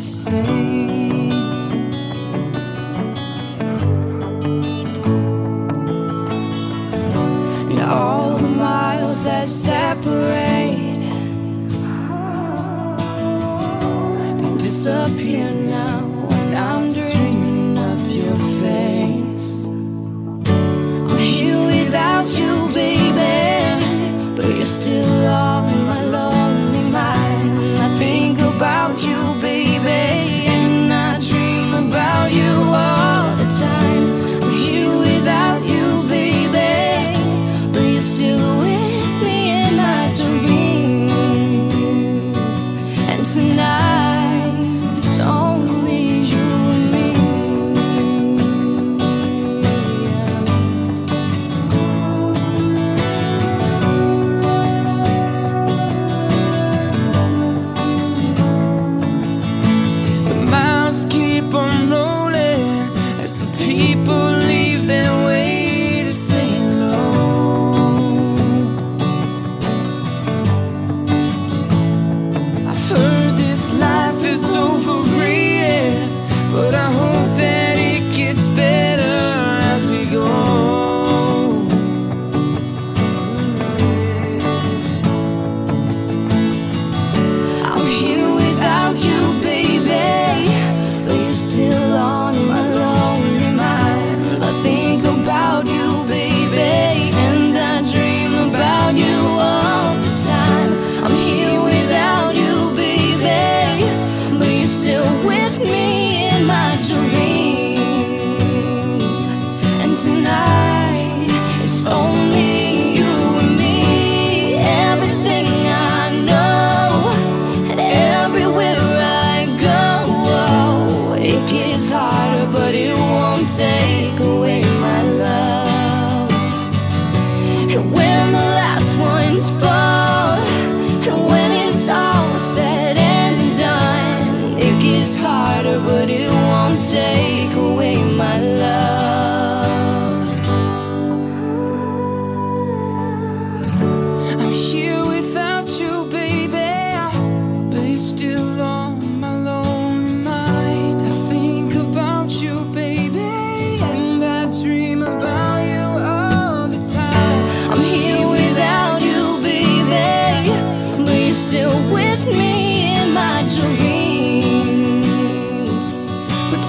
the. And all the miles that separate disappear tonight.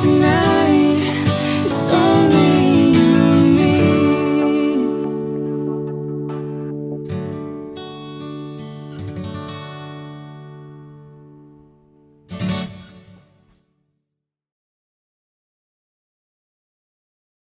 tonight